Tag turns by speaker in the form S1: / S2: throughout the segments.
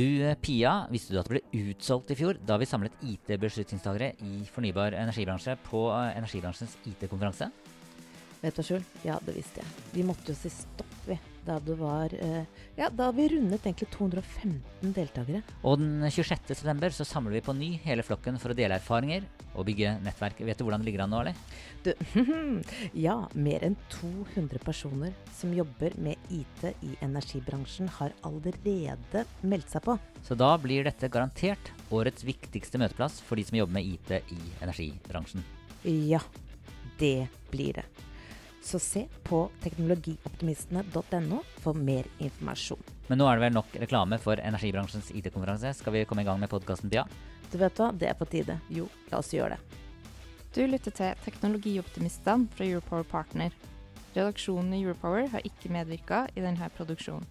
S1: Du, eh, Pia, visste du at det ble utsolgt i fjor da vi samlet IT-beslutningstagere i fornybar energibransje på eh, energibransjens IT-konferanse?
S2: Vet du, Sjul, ja, det visste jeg. Vi måtte jo si stopp. Da det var eh, Ja, da vi rundet egentlig 215 deltakere.
S1: Og den 26. september så samler vi på ny hele flokken for å dele erfaringer og bygge nettverk. Vet du hvordan det ligger an nå, eller?
S2: Du, ja, mer enn 200 personer som jobber med IT i energibransjen, har allerede meldt seg på.
S1: Så da blir dette garantert årets viktigste møteplass for de som jobber med IT i energibransjen.
S2: Ja, det blir det. Så se på teknologioptimistene.no for mer informasjon.
S1: Men nå er det vel nok reklame for energibransjens IT-konferanse. Skal vi komme i gang med podkasten, Pia?
S2: Du vet hva, det er på tide. Jo, la oss gjøre det.
S3: Du lytter til Teknologioptimistene fra Europower Partner. Redaksjonen i Europower har ikke medvirka i denne produksjonen.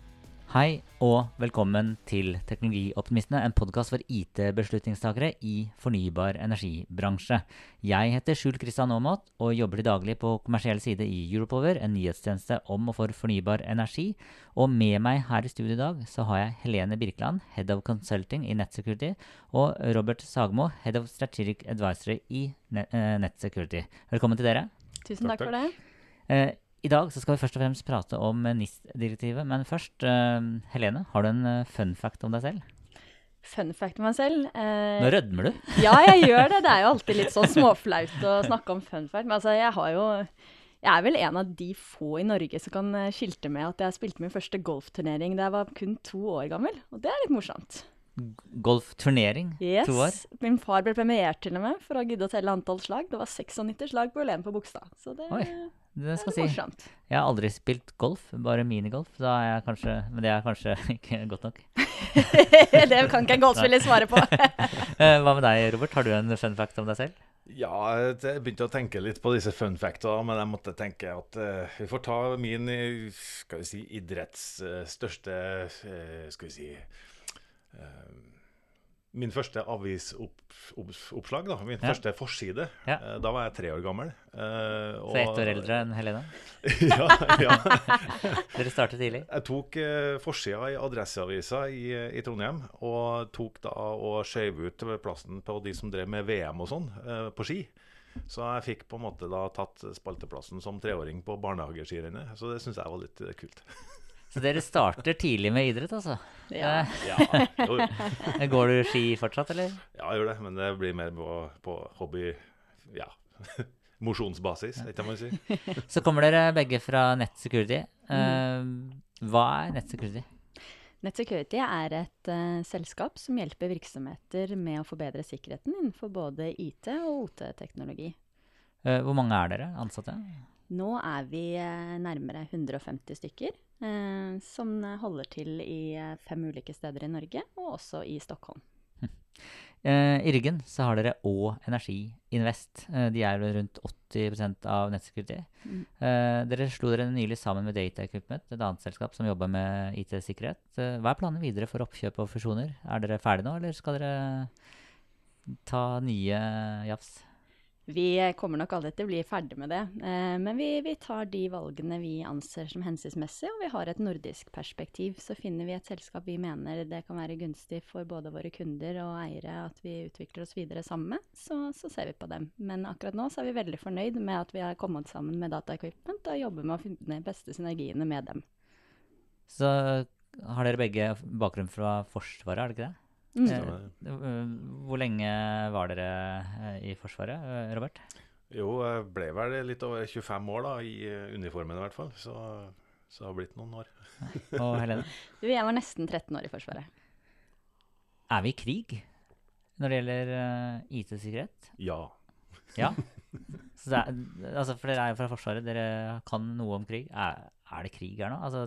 S1: Hei og velkommen til Teknologioptimistene, en podkast for IT-beslutningstakere i fornybar energibransje. Jeg heter Skjul Kristian Aamodt og jobber til daglig på kommersiell side i Europower, en nyhetstjeneste om og for fornybar energi. Og med meg her i studio i dag så har jeg Helene Birkeland, Head of Consulting i NetSecurity, og Robert Sagmo, Head of Strategic Advisory i NetSecurity. Velkommen til dere.
S4: Tusen takk, takk for det.
S1: Eh, i dag skal vi først og fremst prate om NIS-direktivet. Men først, uh, Helene, har du en uh, fun fact om deg selv?
S4: Fun fact om meg selv?
S1: Uh, Nå rødmer du.
S4: ja, jeg gjør det. Det er jo alltid litt sånn småflaut å snakke om fun fact. Men altså, jeg har jo Jeg er vel en av de få i Norge som kan skilte med at jeg spilte min første golfturnering da jeg var kun to år gammel. Og det er litt morsomt.
S1: Golfturnering?
S4: Yes.
S1: To år?
S4: Min far ble premiert til og med for å gidde å telle antall slag. Det var 96 slag på Ulen på Bogstad. Så det
S1: Oi. Det skal
S4: det
S1: si. Jeg har aldri spilt golf, bare minigolf. Da er jeg kanskje, men det er kanskje ikke godt nok.
S4: det kan ikke en golfspiller svare på.
S1: Hva med deg, Robert? Har du en fun fact om deg selv?
S5: Ja, jeg begynte å tenke litt på disse fun factene, men jeg måtte tenke at uh, vi får ta min skal vi si, idretts uh, største uh, Skal vi si Min første avisoppslag, da. Min ja. første forside.
S1: Ja.
S5: Da var jeg tre år gammel.
S1: Uh, Så ett år eldre enn Helene?
S5: ja. ja.
S1: Dere startet tidlig?
S5: Jeg tok uh, forsida i Adresseavisa i, i, Trondheim. Og tok da og skjøv ut plassen på de som drev med VM og sånn, uh, på ski. Så jeg fikk på en måte da tatt spalteplassen som treåring på barnehageskirennet. Så det syns jeg var litt kult.
S1: Så dere starter tidlig med idrett, altså?
S4: Ja.
S5: ja jo.
S1: Går du ski fortsatt, eller?
S5: Ja, jeg gjør det. Men det blir mer på, på hobby... Ja. Mosjonsbasis, ikke man si.
S1: Så kommer dere begge fra NetSecurity. Uh, hva er NetSecurity?
S4: NetSecurity er et uh, selskap som hjelper virksomheter med å forbedre sikkerheten innenfor både IT og OT-teknologi.
S1: Uh, hvor mange er dere ansatte?
S4: Nå er vi nærmere 150 stykker. Eh, som holder til i eh, fem ulike steder i Norge, og også i Stockholm.
S1: Eh, I ryggen så har dere Å Energi Invest. Eh, de er rundt 80 av nettsecurity. Mm. Eh, dere slo dere nylig sammen med Data Equipment, et annet selskap som jobber med IT-sikkerhet. Eh, hva er planen videre for oppkjøp og fusjoner? Er dere ferdige nå, eller skal dere ta nye jafs?
S4: Vi kommer nok aldri til å bli ferdig med det, eh, men vi, vi, tar de valgene vi anser som hensiktsmessige, og vi har et nordisk perspektiv. Så finner vi et selskap vi mener det kan være gunstig for både våre kunder og eiere at vi utvikler oss videre sammen med, så, så ser vi på dem. Men akkurat nå så er vi veldig fornøyd med at vi har kommet sammen med Data Equipment og jobber med å finne de beste synergiene med dem.
S1: Så har dere begge bakgrunn fra Forsvaret, er det ikke det? Mm. Hvor lenge var dere eh, i Forsvaret, eh, Robert?
S5: Jo, jeg ble vel litt over 25 år da, i uniformen i hvert fall. Så, så det har blitt noen år.
S1: Og Helene?
S4: Du, jeg var nesten 13 år i Forsvaret.
S1: Er vi i krig når det gjelder IT-sikkerhet?
S5: Ja.
S1: ja? Er, altså, for dere er jo fra Forsvaret, dere kan noe om krig. Er, er det krig her nå? Altså,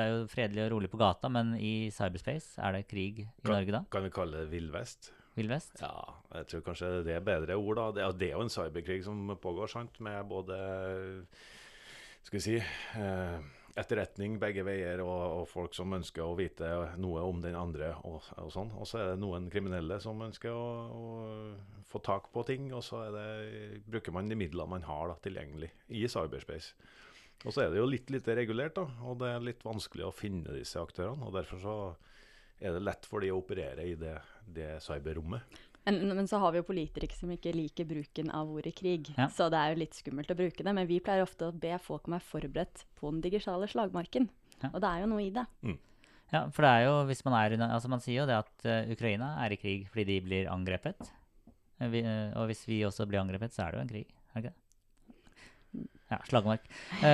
S1: det er jo fredelig og rolig på gata, men i cyberspace, er det krig i
S5: kan,
S1: Norge da?
S5: Kan vi kalle det villvest?
S1: Villvest?
S5: Ja, jeg tror kanskje det er bedre ord. da. Det det er jo en cyberkrig som pågår, sant? med både skal vi si, eh, etterretning begge veier, og, og, folk som ønsker å vite noe om den andre. Og, og sånn. Og så er det noen kriminelle som ønsker å, å få tak på ting, og så det, bruker man de midlene man har da, tilgjengelig i cyberspace. Og så er det jo litt lite regulert, da, og det er litt vanskelig å finne disse aktørene. og Derfor så er det lett for de å operere i det, det cyberrommet.
S4: Men, men, så har vi jo politikere som ikke liker bruken av ordet krig. Ja. Så det er jo litt skummelt å bruke det. Men vi pleier ofte å be folk om å være forberedt på den digitale slagmarken. Ja. Og det er jo noe i det. Mm.
S1: Ja, for det er jo, hvis man er Altså, man sier jo det at uh, Ukraina er i krig fordi de blir angrepet. Uh, vi, uh, og hvis vi også blir angrepet, så er det jo en krig. Er det ikke det? Ja, slagmark.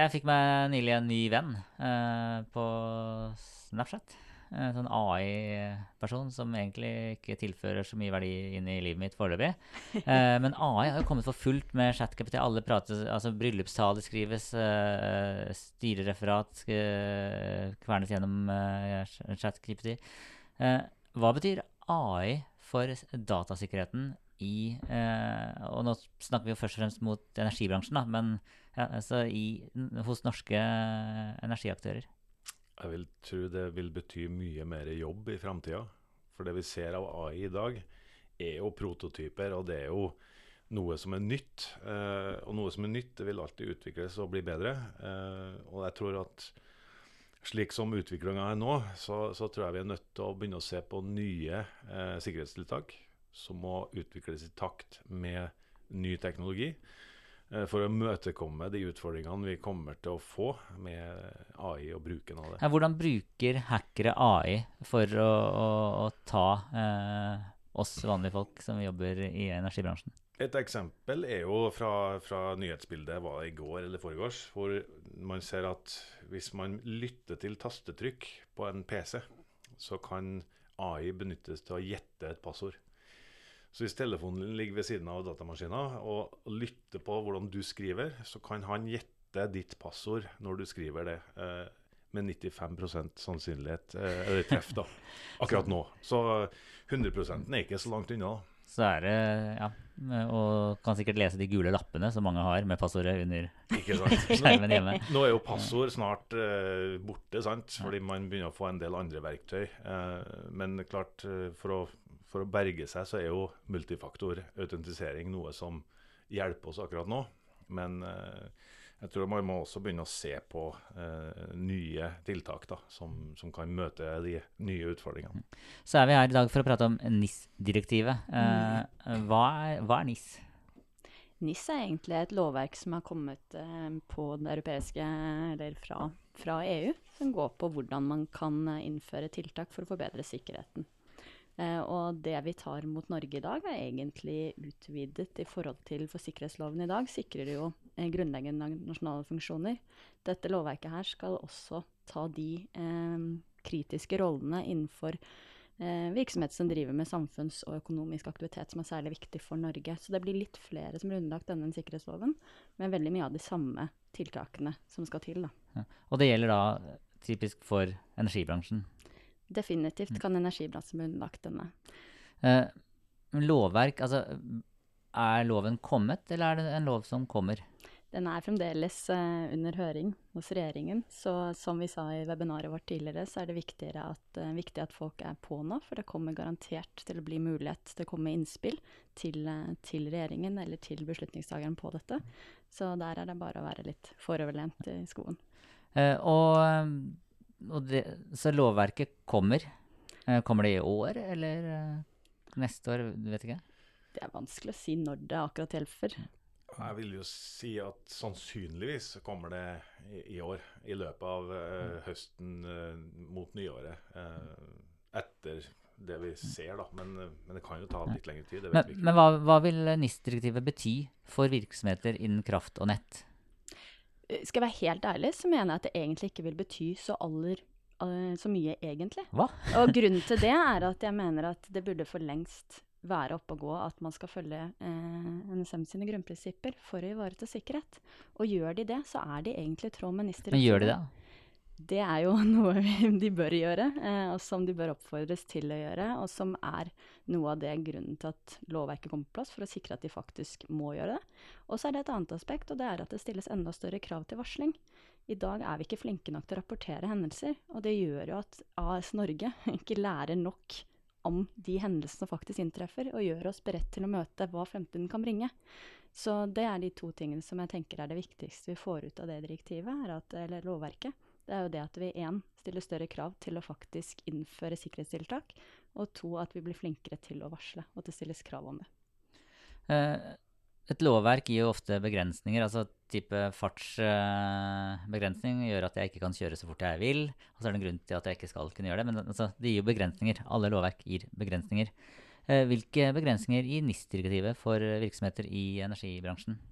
S1: jeg fikk meg nylig en ny venn på Snapchat. En sånn AI-person som egentlig ikke tilfører så mye verdi inn i livet mitt foreløpig. Eh, men AI har jo kommet for fullt med ChatGPT. Alle prater, altså Bryllupstaler skrives, eh, styrereferat eh, kvernes gjennom eh, Eh, hva betyr AI for datasikkerheten i eh, Og nå snakker vi jo først og fremst mot energibransjen, da, men ja, altså i, hos norske energiaktører.
S5: Jeg vil tro det vil bety mye mer jobb i framtida. For det vi ser av AI i dag, er jo prototyper, og det er jo noe som er nytt. Eh, og noe som er nytt, det vil alltid utvikles og bli bedre. Eh, og jeg tror at slik som utviklinga er nå, så, så, tror jeg vi er nødt til å begynne å se på nye eh, sikkerhetstiltak som må utvikles i takt med ny teknologi. Eh, for å møtekomme de utfordringene vi kommer til å få med AI og bruken av det.
S1: Hvordan bruker hackere AI for å, å, å ta eh, oss vanlige folk som jobber i energibransjen?
S5: Et eksempel er jo fra, fra nyhetsbildet var det i går eller foregårs, hvor man ser at hvis man lytter til tastetrykk på en PC, så kan AI benyttes til å gjette et passord. Så hvis telefonen din ligger ved siden av datamaskinen og lytter på hvordan du skriver, så kan han gjette ditt passord når du skriver det. Eh, med 95 sannsynlighet eh, eller treff da, akkurat nå. Så 100% er ikke så langt unna.
S1: Så er det, ja, og kan sikkert lese de gule lappene som mange har med passordet under skjermen hjemme.
S5: Nå er jo passord snart uh, borte, sant? fordi man begynner å få en del andre verktøy. Uh, men klart, uh, for å for å berge seg så er jo multifaktor-autentisering noe som hjelper oss akkurat nå. Men eh, jeg tror man må også begynne å se på eh, nye tiltak da, som, som, kan møte de nye utfordringene.
S1: Så er vi her i dag for å prate om NIS-direktivet. Eh, hva, hva, er NIS?
S4: NIS er egentlig et lovverk som har kommet eh, på det europeiske, eller fra, fra EU, som går på hvordan man kan innføre tiltak for å forbedre sikkerheten. Eh, og det vi tar mot Norge i dag, er egentlig utvidet i forhold til For sikkerhetsloven i dag sikrer jo eh, grunnleggende nasjonale funksjoner. Dette lovverket her skal også ta de eh, kritiske rollene innenfor eh, virksomhet som driver med samfunns- og økonomisk aktivitet som er særlig viktig for Norge. Så det blir litt flere som blir underlagt denne sikkerhetsloven, men veldig mye av de samme tiltakene som skal til. Ja.
S1: Og det gjelder da typisk for energibransjen?
S4: Definitivt kan energibransjen bli underlagt denne.
S1: Eh, lovverk, altså Er loven kommet, eller er det en lov som kommer?
S4: Den er fremdeles uh, under høring hos regjeringen. Så som vi sa i webinaret vårt tidligere, så er det at, uh, viktig at folk er på nå. For det kommer garantert til å bli mulighet til å komme med innspill til, uh, til regjeringen eller til beslutningstakeren på dette. Så der er det bare å være litt foroverlent i skoen.
S1: og det, så lovverket kommer. Eh, kommer det i år, eller eh, neste år? Du vet ikke?
S4: Det er vanskelig å si når det akkurat hjelper.
S5: Jeg vil jo si at sannsynligvis kommer det i, i år. I løpet av uh, høsten uh, mot nyåret. Uh, etter det vi ser, da. Men, men, det kan jo ta litt lengre tid.
S1: men, men hva, hva, vil NIS-direktivet bety for virksomheter innen kraft og nett?
S4: Eh, skal jeg være helt ærlig, så mener jeg at det egentlig ikke vil bety så aller uh, så mye, egentlig.
S1: Hva?
S4: og grunnen til det er at jeg mener at det burde for lengst være oppe og gå at man skal følge eh, NSM sine grunnprinsipper for å ivareta sikkerhet. Og gjør de det, så er de egentlig i tråd med NIS-direktivet.
S1: Men gjør de det?
S4: Det er jo noe de bør gjøre, eh, og som de bør oppfordres til å gjøre. Og som er noe av det grunnen til at lovverket kommer på plass, for å sikre at de faktisk må gjøre det. Og så er det et annet aspekt, og det er at det stilles enda større krav til varsling. I dag er vi ikke flinke nok til å rapportere hendelser, og det gjør jo at AS Norge ikke lærer nok om de hendelsene som faktisk inntreffer, og gjør oss beredt til å møte hva fremtiden kan bringe. Så det er de to tingene som jeg tenker er det viktigste vi får ut av det direktivet, eller lovverket. Det er jo det at vi én stiller større krav til å faktisk innføre sikkerhetstiltak, og to at vi blir flinkere til å varsle, og at det stilles krav om det.
S1: Eh, et lovverk gir jo ofte begrensninger. altså type Fartsbegrensning gjør at jeg ikke kan kjøre så fort jeg vil. Og så er det en grunn til at jeg ikke skal kunne gjøre det. Men altså, det gir jo begrensninger. Alle lovverk gir begrensninger. Eh, hvilke begrensninger gir NIS-direktivet for virksomheter i energibransjen?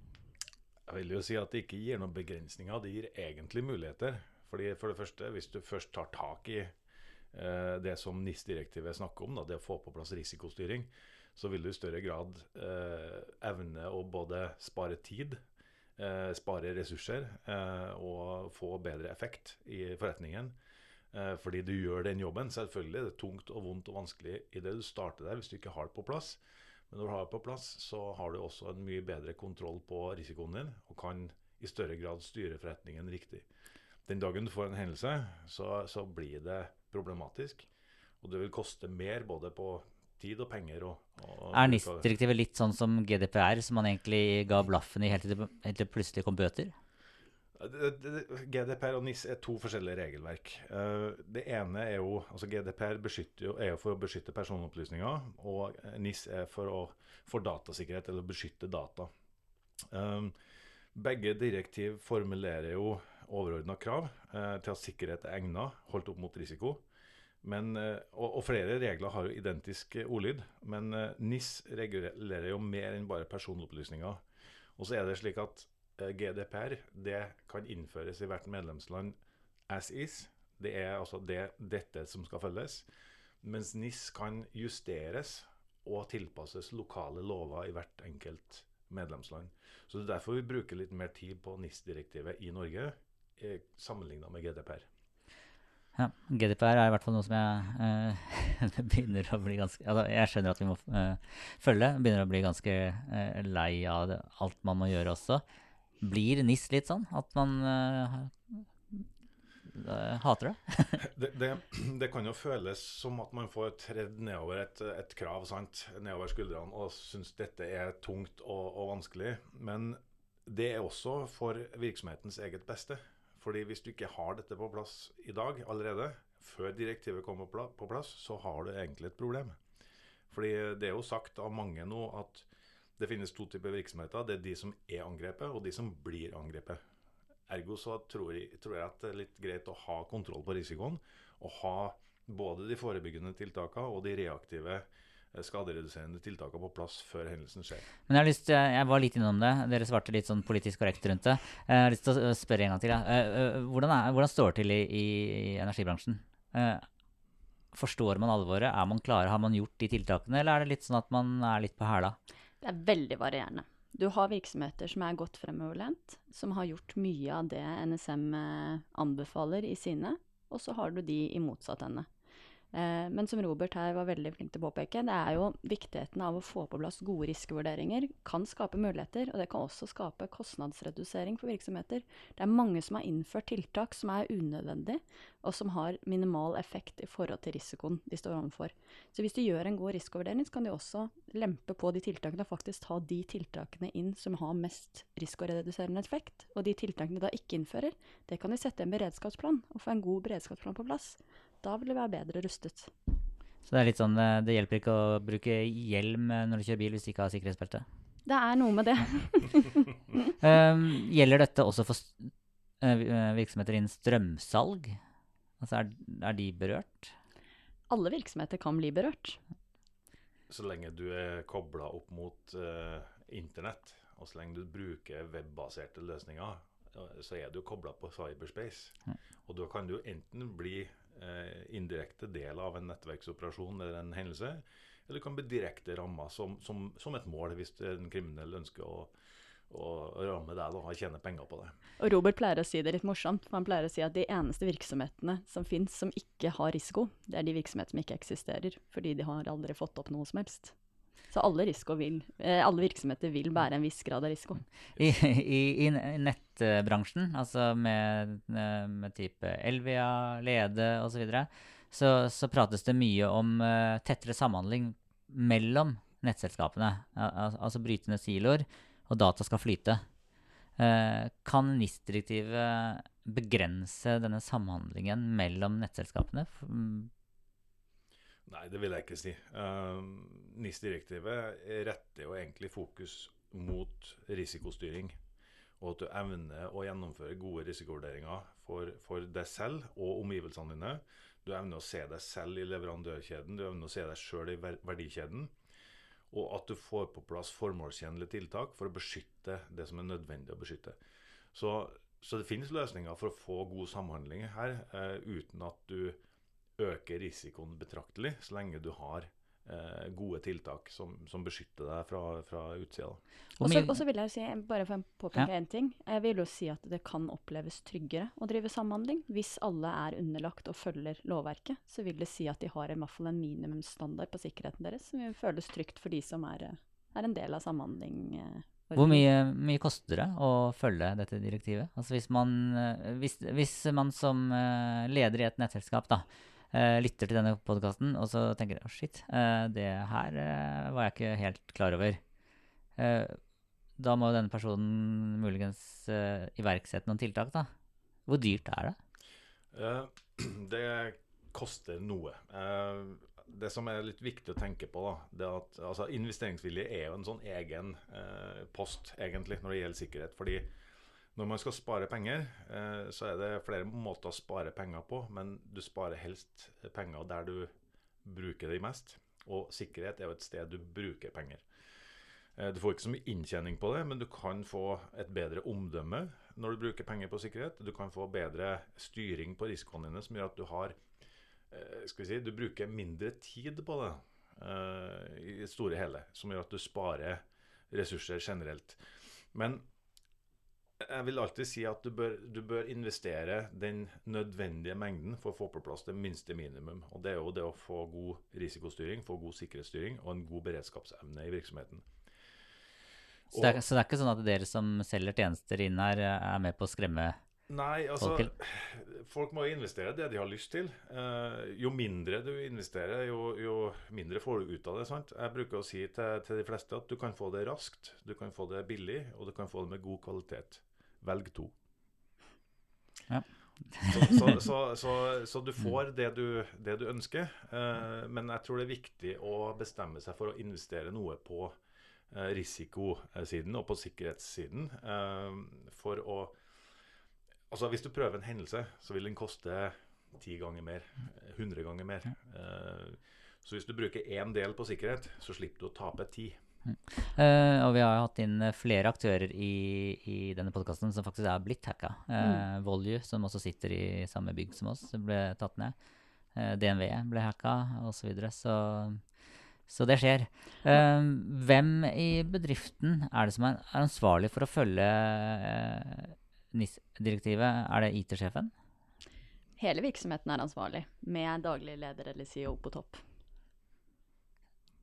S5: Jeg vil jo si at det ikke gir noen begrensninger, det gir egentlig muligheter. Fordi For det første, hvis du først tar tak i eh, det som NIS-direktivet snakker om, da, det å få på plass risikostyring, så vil du i større grad eh, evne å både spare tid, eh, spare ressurser eh, og få bedre effekt i forretningen. Eh, fordi du gjør den jobben. Selvfølgelig det er tungt og vondt og vanskelig i det du starter der hvis du ikke har det på plass. Men når du har det på plass, så har du også en mye bedre kontroll på risikoen din, og kan i større grad styre forretningen riktig. Den dagen du får en hendelse, så, så blir det problematisk. Og det vil koste mer både på tid og penger. Og, og
S1: er NIS-direktivet litt sånn som GDPR, som man egentlig ga blaffen i helt til det plutselig kom bøter?
S5: GDPR og NIS er to forskjellige regelverk. Eh, det ene er jo altså GDPR jo, er jo for å beskytte personopplysninger, og NIS er for, å, for datasikkerhet, eller å beskytte data. Eh, begge direktiv formulerer jo overordna krav eh, til at sikkerhet er egnet, holdt opp mot risiko. Men, eh, og, og, flere regler har jo identisk eh, ordlyd, men NIS regulerer jo mer enn bare personopplysninger. Og så er det slik at GDPR det kan innføres i hvert medlemsland as is. Det er altså det, dette som skal følges. Mens NIS kan justeres og tilpasses lokale lover i hvert enkelt medlemsland. Så Det er derfor vi bruker litt mer tid på NIS-direktivet i Norge sammenligna med GDPR.
S1: Ja, GDPR er i hvert fall noe som jeg uh, begynner å bli ganske altså Jeg skjønner at vi må uh, følge. Begynner å bli ganske uh, lei av det, alt man må gjøre også. Blir NIS litt sånn at man hater det?
S5: det, det? det, kan jo føles som at man får tredd nedover et, et krav sant? nedover skuldrene og syns dette er tungt og, og vanskelig. Men det er også for virksomhetens eget beste. Fordi hvis du ikke har dette på plass i dag allerede, før direktivet kommer på plass, så har du egentlig et problem. Fordi det er jo sagt av mange nå at det finnes to typer virksomheter. Det er de som er angrepet, og de som blir angrepet. Ergo så tror jeg, tror jeg at det er litt greit å ha kontroll på risikoen. Og ha både de forebyggende tiltakene og de reaktive Eh, skadereduserende tiltakene på plass før hendelsen skjer.
S1: Men Jeg har lyst, jeg var litt innom det. Dere svarte litt sånn politisk korrekt rundt det. Jeg har lyst til å spørre en gang til. Ja. Eh, hvordan, er, hvordan, står det til i, i, energibransjen? Eh, forstår man alvoret? Er man klare? Har man gjort de tiltakene, eller er det litt sånn at man er litt på hæla?
S4: Det er veldig varierende. Du har virksomheter som er godt fremoverlent, som har gjort mye av det NSM anbefaler i sine, og så har du de i motsatt ende. Eh, men som Robert her var veldig flink til å påpeke, det er jo viktigheten av å få på plass gode risikovurderinger kan skape muligheter, og det kan også skape kostnadsredusering for virksomheter. Det er mange som har innført tiltak som er unødvendige, og som har minimal effekt i forhold til risikoen de står overfor. Så hvis de gjør en god risikovurdering, så kan de også lempe på de tiltakene og faktisk ta de tiltakene inn som har mest risikoreduserende effekt. Og de tiltakene de da ikke innfører, det kan de sette i en beredskapsplan og få en god beredskapsplan på plass. Da vil du være bedre rustet.
S1: Så det er litt sånn, eh, det hjelper ikke å bruke hjelm eh, når du kjører bil hvis du ikke har sikkerhetsbelte?
S4: Det er noe med det.
S1: um, gjelder dette også for uh, virksomheter innen strømsalg? Altså er, er, de berørt?
S4: Alle virksomheter kan bli berørt.
S5: Så lenge du er kobla opp mot uh, internett, og så lenge du bruker webbaserte løsninger, så er du kobla på cyberspace. Og da kan du enten bli eh, indirekte del av en nettverksoperasjon eller en hendelse, eller kan bli direkte ramma som, som, som, et mål hvis en kriminell ønsker å, å ramme deg da, og tjene penger på det.
S4: Og Robert pleier å si det litt morsomt, for han pleier å si at de eneste virksomhetene som fins som ikke har risiko, det er de virksomhetene som ikke eksisterer, fordi de har aldri fått opp noe som helst. Så alle, vil, eh, alle virksomheter vil bære en viss grad av risiko.
S1: I, i, i nettbransjen, altså med, eh, med type Elvia, Lede osv., så, videre, så så prates det mye om eh, tettere samhandling mellom nettselskapene. Al al altså bryte ned siloer, og data skal flyte. Eh, kan NIS-direktivet begrense denne samhandlingen mellom nettselskapene? Mm,
S5: Nei, det vil jeg ikke si. NIS-direktivet retter jo egentlig fokus mot risikostyring. Og at du evner å gjennomføre gode risikovurderinger for, for deg selv og omgivelsene dine. Du evner å se deg selv i leverandørkjeden, du evner å se deg sjøl i ver- verdikjeden. Og at du får på plass formålstjenlige tiltak for å beskytte det som er nødvendig å beskytte. Så, så det finnes løsninger for å få god samhandling her, eh, uten at du øker risikoen betraktelig, så lenge du har gode tiltak som, som beskytter deg fra, fra utsida.
S4: Og så
S1: mye-
S4: og så vil jeg si, bare for å påpeke én ting, jeg vil jo si at det kan oppleves tryggere å drive samhandling. Hvis alle er underlagt og følger lovverket, så vil det si at de har i hvert fall en minimumsstandard på sikkerheten deres, som vil føles trygt for de som er, eh, er en del av samhandling. eh,
S1: Hvor mye, mye koster det å følge dette direktivet? Altså hvis man, eh, hvis, hvis man som eh, leder i et nettselskap da, eh, lytter til denne podkasten og så tenker oh, shit, eh, det her eh, var jeg ikke helt klar over. Eh, Da må denne personen muligens eh, iverksette noen tiltak, da. Hvor dyrt er det?
S5: Eh, det koster noe. Det som er litt viktig å tenke på, da, det er at altså, investeringsvilje er jo en sånn egen post egentlig når det gjelder sikkerhet. fordi når man skal spare penger, eh, så er det flere måter å spare penger på, men du sparer helst penger der du bruker de mest. Og sikkerhet er jo et sted du bruker penger. Eh, Du får ikke så mye inntjening på det, men du kan få et bedre omdømme når du bruker penger på sikkerhet. Du kan få bedre styring på risikoene dine, som gjør at du har eh, skal vi si, Du bruker mindre tid på det i det store hele, som gjør at du sparer ressurser generelt. Men jeg vil alltid si at du bør, du bør investere den nødvendige mengden for å få på plass det minste minimum. Og Det er jo det å få god risikostyring, få god sikkerhetsstyring og en god beredskapsevne i virksomheten.
S1: Så det, er, så det er ikke sånn at dere som selger tjenester inn her, eh, er med på å skremme
S5: Nei, altså
S1: Folk-
S5: må jo investere det de har lyst til. Eh, jo mindre du investerer, jo, jo mindre får du ut av det. sant? Jeg bruker å si til, til de fleste at du kan få det raskt, du kan få det billig, og du kan få det med god kvalitet. Velg to.
S1: Ja.
S5: så, så, så, så, så du får det du, det du ønsker, eh, men jeg tror det er viktig å bestemme seg for å investere noe på eh, risikosiden og på sikkerhetssiden eh, for å Altså Hvis du prøver en hendelse, så vil den koste ti ganger mer. eh, 100 ganger mer. Eh, så hvis du bruker én del på sikkerhet, så slipper du å tape ti.
S1: Eh, og vi har hatt inn eh, flere aktører i, i denne podkasten som faktisk er blitt hacka. Uh, Volue, som også sitter i samme bygg som oss, ble tatt ned. Uh, DNV ble hacka, osv. Så, videre. så så det skjer. Uh, hvem i bedriften er det som er, ansvarlig for å følge eh, NIS-direktivet? Er det IT-sjefen?
S4: Hele virksomheten er ansvarlig, med daglig leder eller CEO på topp.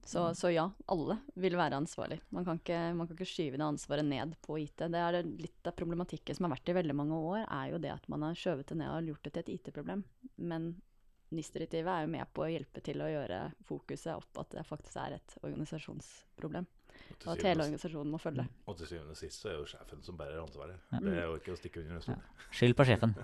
S4: Så, så ja, alle vil være ansvarlig. Man kan, ikke, man kan ikke skyve det ansvaret ned på IT. Det er litt av problematikken som har vært i veldig mange år, er jo det at man har skjøvet det ned og gjort det til et IT-problem. Men NIS-direktivet er jo med på å hjelpe til å gjøre fokuset opp at det faktisk er et organisasjonsproblem.
S5: Og
S4: at hele organisasjonen må følge.
S5: og til syvende og sist så er jo sjefen som bærer ansvaret.
S1: Ja.
S5: Det er jo ikke å stikke under en stol.
S1: Skyld på sjefen.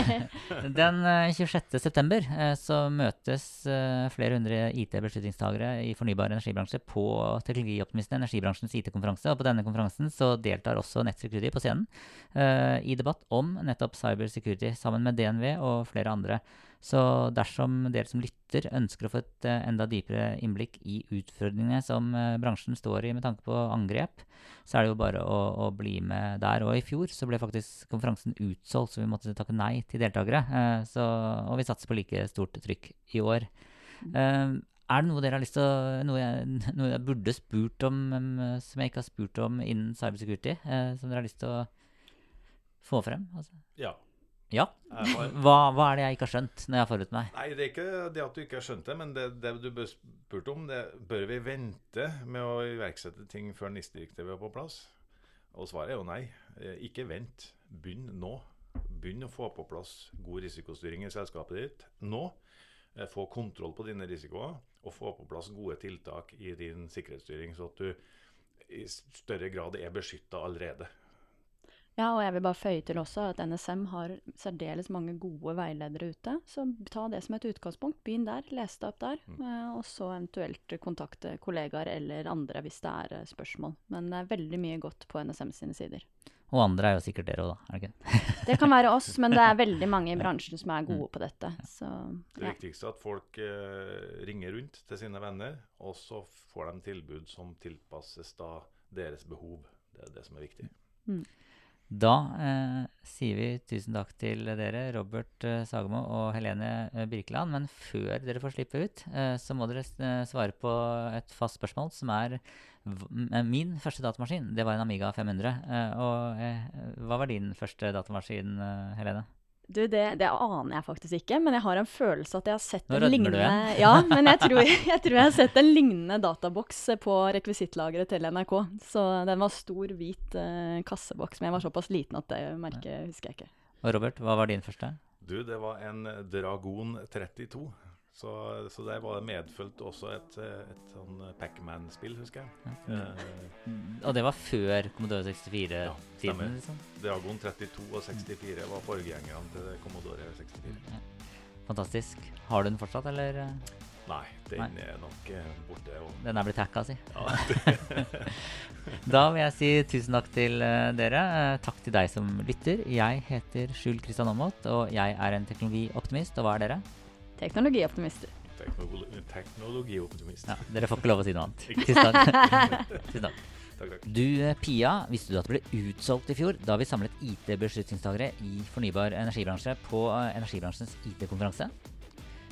S1: Den eh, 26. september eh, så møtes eh, flere hundre IT-beslutningstagere i fornybar energibransje på Teknologioptimisten, energibransjens IT-konferanse. Og på denne konferansen så deltar også Nettsecurity på scenen eh, i debatt om nettopp cybersecurity sammen med DNV og flere andre. Så dersom dere som lytter ønsker å få et eh, enda dypere innblikk i utfordringene som eh, bransjen står i med tanke på angrep, så er det jo bare å, å bli med der. Og i fjor så ble faktisk konferansen utsolgt, så vi måtte takke nei til deltakere. Eh, så, og vi satser på like stort trykk i år. Eh, Er det noe dere har lyst til å Noe jeg, noe jeg burde spurt om som jeg ikke har spurt om innen cybersecurity? som dere har lyst til å få frem? Altså.
S5: Ja.
S1: Ja. Hva, hva er det jeg ikke har skjønt når jeg har forut meg?
S5: Nei, det er ikke det at du ikke har skjønt det, men det, det du spurte om, det bør vi vente med å iverksette ting før NIS-direktivet er på plass? Og svaret er jo nei. Eh, Ikke vent. Begynn nå. Begynn å få på plass god risikostyring i selskapet ditt nå. Eh, Få kontroll på dine risikoer, og få på plass gode tiltak i din sikkerhetsstyring, så at du i større grad er beskytta allerede.
S4: Ja, og jeg vil bare føye til også at NSM har særdeles mange gode veiledere ute. Så ta det som et utgangspunkt. Begynn der, les det opp der. Mm. Og så eventuelt kontakte kollegaer eller andre hvis det er eh, spørsmål. Men det er veldig mye godt på NSM sine sider.
S1: Og andre er jo sikkert dere òg, da. Er det ikke det?
S4: Kan være oss, men det er veldig mange i bransjen som er gode på dette. Så
S5: Det viktigste er at folk eh, ringer rundt til sine venner, og så får de tilbud som tilpasses da deres behov. Det er det som er viktig.
S1: Da eh, sier vi tusen takk til dere, Robert eh, Sagemo og Helene eh, Birkeland. Men før dere får slippe ut, eh, så må dere eh, svare på et fast spørsmål, som er eh, Min første datamaskin, det var en Amiga 500. Eh, og hva var din første datamaskin, Helene?
S4: Du, det, det aner jeg faktisk ikke, men jeg har en følelse at jeg har sett
S1: Nå
S4: en lignende. Ja, men jeg tror, jeg tror jeg har sett en lignende databoks på rekvisittlageret til NRK. Så den var stor, hvit uh, kasseboks, men jeg var såpass liten at det merket husker jeg ikke.
S1: Og Robert, hva var din første?
S5: Du, det var en Dragon 32. Så, så der var det medfølt også et, et sånn Pacman-spill, husker jeg. Eh,
S1: Og det var før Commodore 64-tiden?
S5: Ja,
S1: liksom?
S5: Dragon 32 og 64 var forgjengerne til Commodore 64.
S1: Fantastisk. Har du den fortsatt, eller?
S5: Nei, den
S1: Nei.
S5: er nok eh, borte. Og,
S1: Den er blitt hacka, si.
S5: ja,
S1: Da vil jeg si tusen takk til eh, dere. Takk til deg som lytter. Jeg heter Skjul Kristian Aamodt, og jeg er en teknologioptimist. Og hva er dere?
S4: Teknologioptimister.
S5: teknologi, teknologioptimist.
S1: Ja, dere får ikke lov å si noe annet. Tusen takk. Tusen takk.
S5: Takk, takk.
S1: Du, eh, Pia, visste du at det ble utsolgt i fjor da vi samlet IT-beslutningstagere i fornybar energibransje på eh, energibransjens IT-konferanse?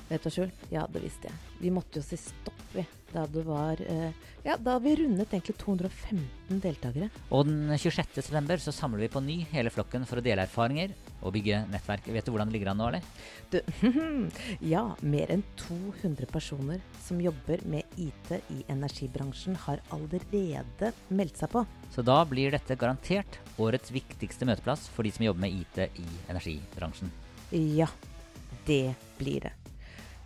S2: Vet du, Skjul? Ja, det visste jeg. Vi måtte jo si stopp, vi. Da det var eh, Ja, da vi rundet egentlig 215 deltakere.
S1: Og den 26. september så samler vi på ny hele flokken for å dele erfaringer og bygge nettverk. Vet du hvordan det ligger an nå, eller?
S2: Du, ja, mer enn 200 personer som jobber med IT i energibransjen, har allerede meldt seg på.
S1: Så da blir dette garantert årets viktigste møteplass for de som jobber med IT i energibransjen.
S2: Ja, det blir det.